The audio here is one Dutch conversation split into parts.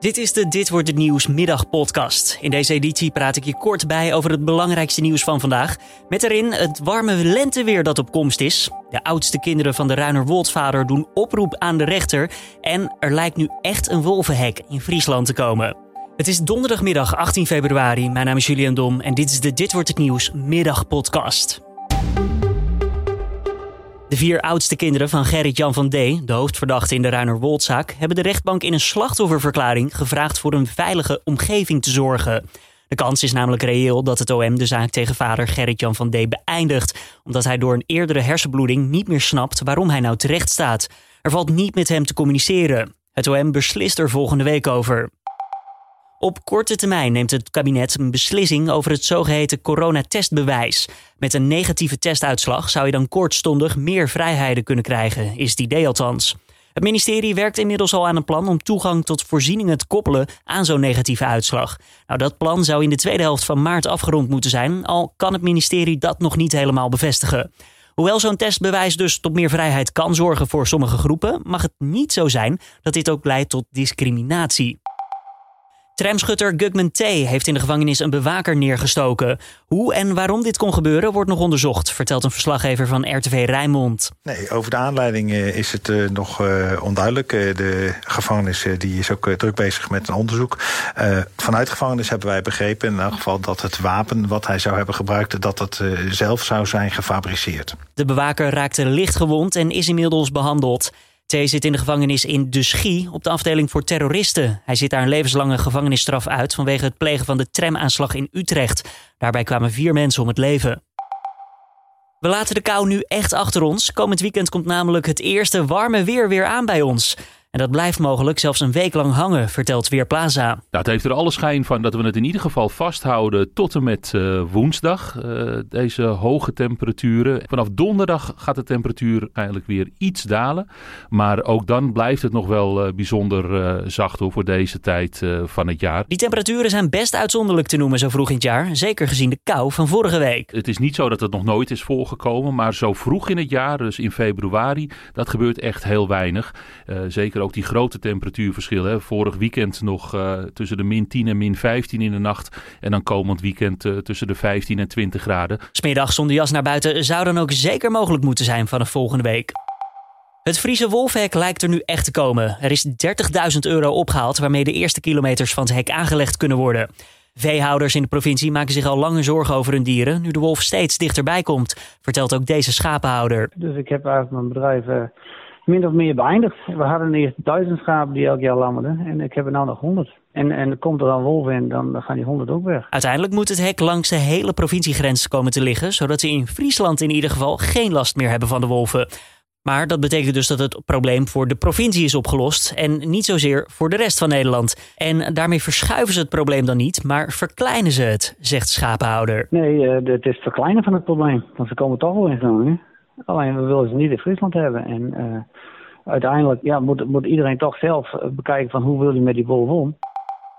Dit is de Dit wordt het nieuws middagpodcast. In deze editie praat ik je kort bij over het belangrijkste nieuws van vandaag. Met erin het warme lenteweer dat op komst is. De oudste kinderen van de Ruinerwoldvader doen oproep aan de rechter. En er lijkt nu echt een wolvenhek in Friesland te komen. Het is donderdagmiddag 18 februari. Mijn naam is Julian Dom en dit is de Dit wordt het nieuws middagpodcast. De vier oudste kinderen van Gerrit-Jan van D., de hoofdverdachte in de Ruinerwoldzaak, hebben de rechtbank in een slachtofferverklaring gevraagd voor een veilige omgeving te zorgen. De kans is namelijk reëel dat het OM de zaak tegen vader Gerrit-Jan van D. beëindigt, omdat hij door een eerdere hersenbloeding niet meer snapt waarom hij nou terecht staat. Er valt niet met hem te communiceren. Het OM beslist er volgende week over. Op korte termijn neemt het kabinet een beslissing over het zogeheten coronatestbewijs. Met een negatieve testuitslag zou je dan kortstondig meer vrijheden kunnen krijgen, is het idee althans. Het ministerie werkt inmiddels al aan een plan om toegang tot voorzieningen te koppelen aan zo'n negatieve uitslag. Nou, dat plan zou in de tweede helft van maart afgerond moeten zijn, al kan het ministerie dat nog niet helemaal bevestigen. Hoewel zo'n testbewijs dus tot meer vrijheid kan zorgen voor sommige groepen, mag het niet zo zijn dat dit ook leidt tot discriminatie. Tramschutter Gugman T. heeft in de gevangenis een bewaker neergestoken. Hoe en waarom dit kon gebeuren wordt nog onderzocht, vertelt een verslaggever van RTV Rijnmond. Nee, over de aanleiding eh, is het eh, nog uh, onduidelijk. de gevangenis die is ook druk bezig met een onderzoek. vanuit de gevangenis hebben wij begrepen in elk geval dat het wapen wat hij zou hebben gebruikt, dat het zelf zou zijn gefabriceerd. De bewaker raakte licht gewond en is inmiddels behandeld. T zit in de gevangenis in De Schie op de afdeling voor terroristen. Hij zit daar een levenslange gevangenisstraf uit vanwege het plegen van de tramaanslag in Utrecht. Daarbij kwamen vier mensen om het leven. We laten de kou nu echt achter ons. Komend weekend komt namelijk het eerste warme weer weer aan bij ons. En dat blijft mogelijk zelfs een week lang hangen, vertelt Weerplaza. Nou, het heeft er alle schijn van dat we het in ieder geval vasthouden tot en met uh, woensdag. Uh, deze hoge temperaturen. Vanaf donderdag gaat de temperatuur eigenlijk weer iets dalen. Maar ook dan blijft het nog wel uh, bijzonder zacht hoor, voor deze tijd van het jaar. Die temperaturen zijn best uitzonderlijk te noemen zo vroeg in het jaar. Zeker gezien de kou van vorige week. Het is niet zo dat het nog nooit is voorgekomen. Maar zo vroeg in het jaar, dus in februari, dat gebeurt echt heel weinig. zeker ook die grote temperatuurverschillen. Vorig weekend nog uh, tussen de min 10 en min 15 in de nacht. En dan komend weekend uh, tussen de 15 en 20 graden. Smiddag zonder jas naar buiten zou dan ook zeker mogelijk moeten zijn vanaf volgende week. Het Friese wolfhek lijkt er nu echt te komen. Er is 30.000 euro opgehaald waarmee de eerste kilometers van het hek aangelegd kunnen worden. Veehouders in de provincie maken zich al lange zorgen over hun dieren, nu de wolf steeds dichterbij komt, vertelt ook deze schapenhouder. Dus ik heb eigenlijk mijn bedrijf uh, min of meer beëindigd. We hadden eerst duizend schapen die elk jaar lammerden. En ik heb er nou nog honderd. En, en komt er dan wolven in, dan gaan die honderd ook weg. Uiteindelijk moet het hek langs de hele provinciegrens komen te liggen. Zodat ze in Friesland in ieder geval geen last meer hebben van de wolven. Maar dat betekent dus dat het probleem voor de provincie is opgelost en niet zozeer voor de rest van Nederland. En daarmee verschuiven ze het probleem dan niet, maar verkleinen ze het, zegt de schapenhouder. Nee, uh, het is het verkleinen van het probleem. Want ze komen toch wel in Groningen. Alleen we willen ze niet in Friesland hebben. En uh, uiteindelijk ja, moet, moet iedereen toch zelf eh, bekijken van hoe wil hij met die wolf om.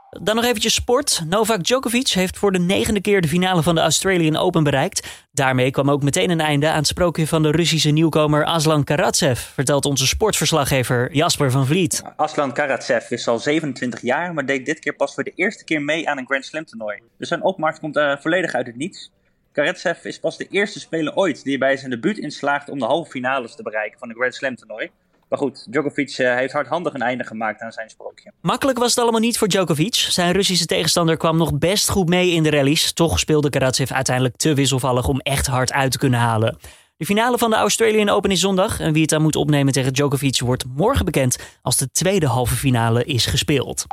Dan nog eventjes sport. Novak Djokovic heeft voor de negende keer de finale van de Australian Open bereikt. Daarmee kwam ook meteen een einde aan het sprookje van de Russische nieuwkomer Aslan Karatsev, vertelt onze sportverslaggever Jasper van Vliet. Aslan Karatsev is al 27 jaar, maar deed dit keer pas voor de eerste keer mee aan een Grand Slam toernooi. Dus zijn opmars komt uh, volledig uit het niets. Karatsev is pas de eerste speler ooit die bij zijn debuut inslaagt om de halve finales te bereiken van een Grand Slam toernooi. Maar goed, Djokovic uh, heeft hardhandig een einde gemaakt aan zijn sprookje. Makkelijk was het allemaal niet voor Djokovic. Zijn Russische tegenstander kwam nog best goed mee in de rallies. Toch speelde Karatsev uiteindelijk te wisselvallig om echt hard uit te kunnen halen. De finale van de Australian Open is zondag. En wie het dan moet opnemen tegen Djokovic wordt morgen bekend als de tweede halve finale is gespeeld.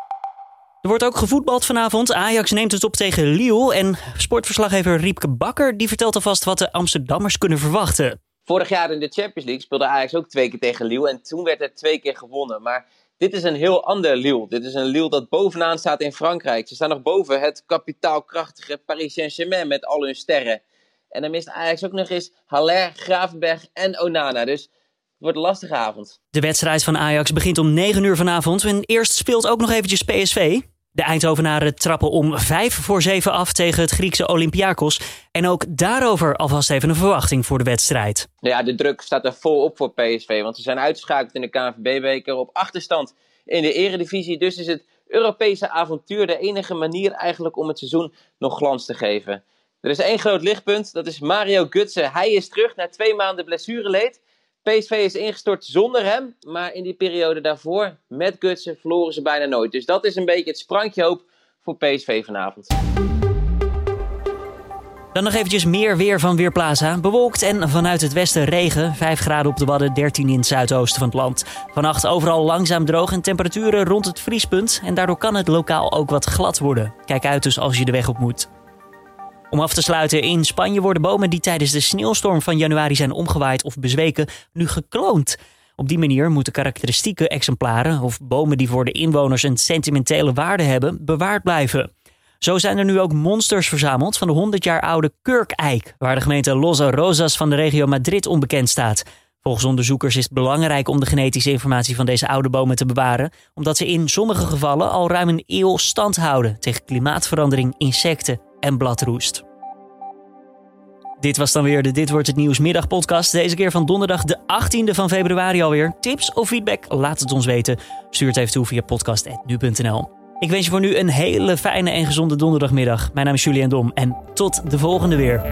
Er wordt ook gevoetbald vanavond. Ajax neemt het op tegen Lille. En sportverslaggever Riepke Bakker die vertelt alvast wat de Amsterdammers kunnen verwachten. Vorig jaar in de Champions League speelde Ajax ook twee keer tegen Lille. En toen werd er twee keer gewonnen. Maar dit is een heel ander Lille. Dit is een Lille dat bovenaan staat in Frankrijk. Ze staan nog boven het kapitaalkrachtige Paris Saint-Germain met al hun sterren. En dan mist Ajax ook nog eens Haller, Gravenberg en Onana. Dus het wordt een lastige avond. De wedstrijd van Ajax begint om 9 uur vanavond. En eerst speelt ook nog eventjes PSV. De Eindhovenaren trappen om vijf voor zeven af tegen het Griekse Olympiakos. En ook daarover alvast even een verwachting voor de wedstrijd. Ja, de druk staat er volop voor PSV. Want ze zijn uitgeschakeld in de KNVB-beker op achterstand in de eredivisie. Dus is het Europese avontuur de enige manier eigenlijk om het seizoen nog glans te geven. Er is één groot lichtpunt, dat is Mario Gutsen. Hij is terug na twee maanden blessureleed. PSV is ingestort zonder hem, maar in die periode daarvoor met Gutsen verloren ze bijna nooit. Dus dat is een beetje het sprankje hoop voor PSV vanavond. Dan nog eventjes meer weer van Weerplaza. Bewolkt en vanuit het westen regen. 5 graden op de Wadden, 13 in het zuidoosten van het land. Vannacht overal langzaam droog en temperaturen rond het vriespunt. En daardoor kan het lokaal ook wat glad worden. Kijk uit dus als je de weg op moet. Om af te sluiten, in Spanje worden bomen die tijdens de sneeuwstorm van januari zijn omgewaaid of bezweken, nu gekloond. Op die manier moeten karakteristieke exemplaren of bomen die voor de inwoners een sentimentele waarde hebben, bewaard blijven. Zo zijn er nu ook monsters verzameld van de 100 jaar oude kurkeik, waar de gemeente Los Rosas van de regio Madrid onbekend staat. Volgens onderzoekers is het belangrijk om de genetische informatie van deze oude bomen te bewaren, omdat ze in sommige gevallen al ruim een eeuw stand houden tegen klimaatverandering, insecten en bladroest. Dit was dan weer de Dit Wordt Het Nieuws middagpodcast. Deze keer van donderdag de 18e van februari alweer. Tips of feedback? Laat het ons weten. Stuur het even toe via podcast.nu.nl. Ik wens je voor nu een hele fijne en gezonde donderdagmiddag. Mijn naam is Julian Dom en tot de volgende weer.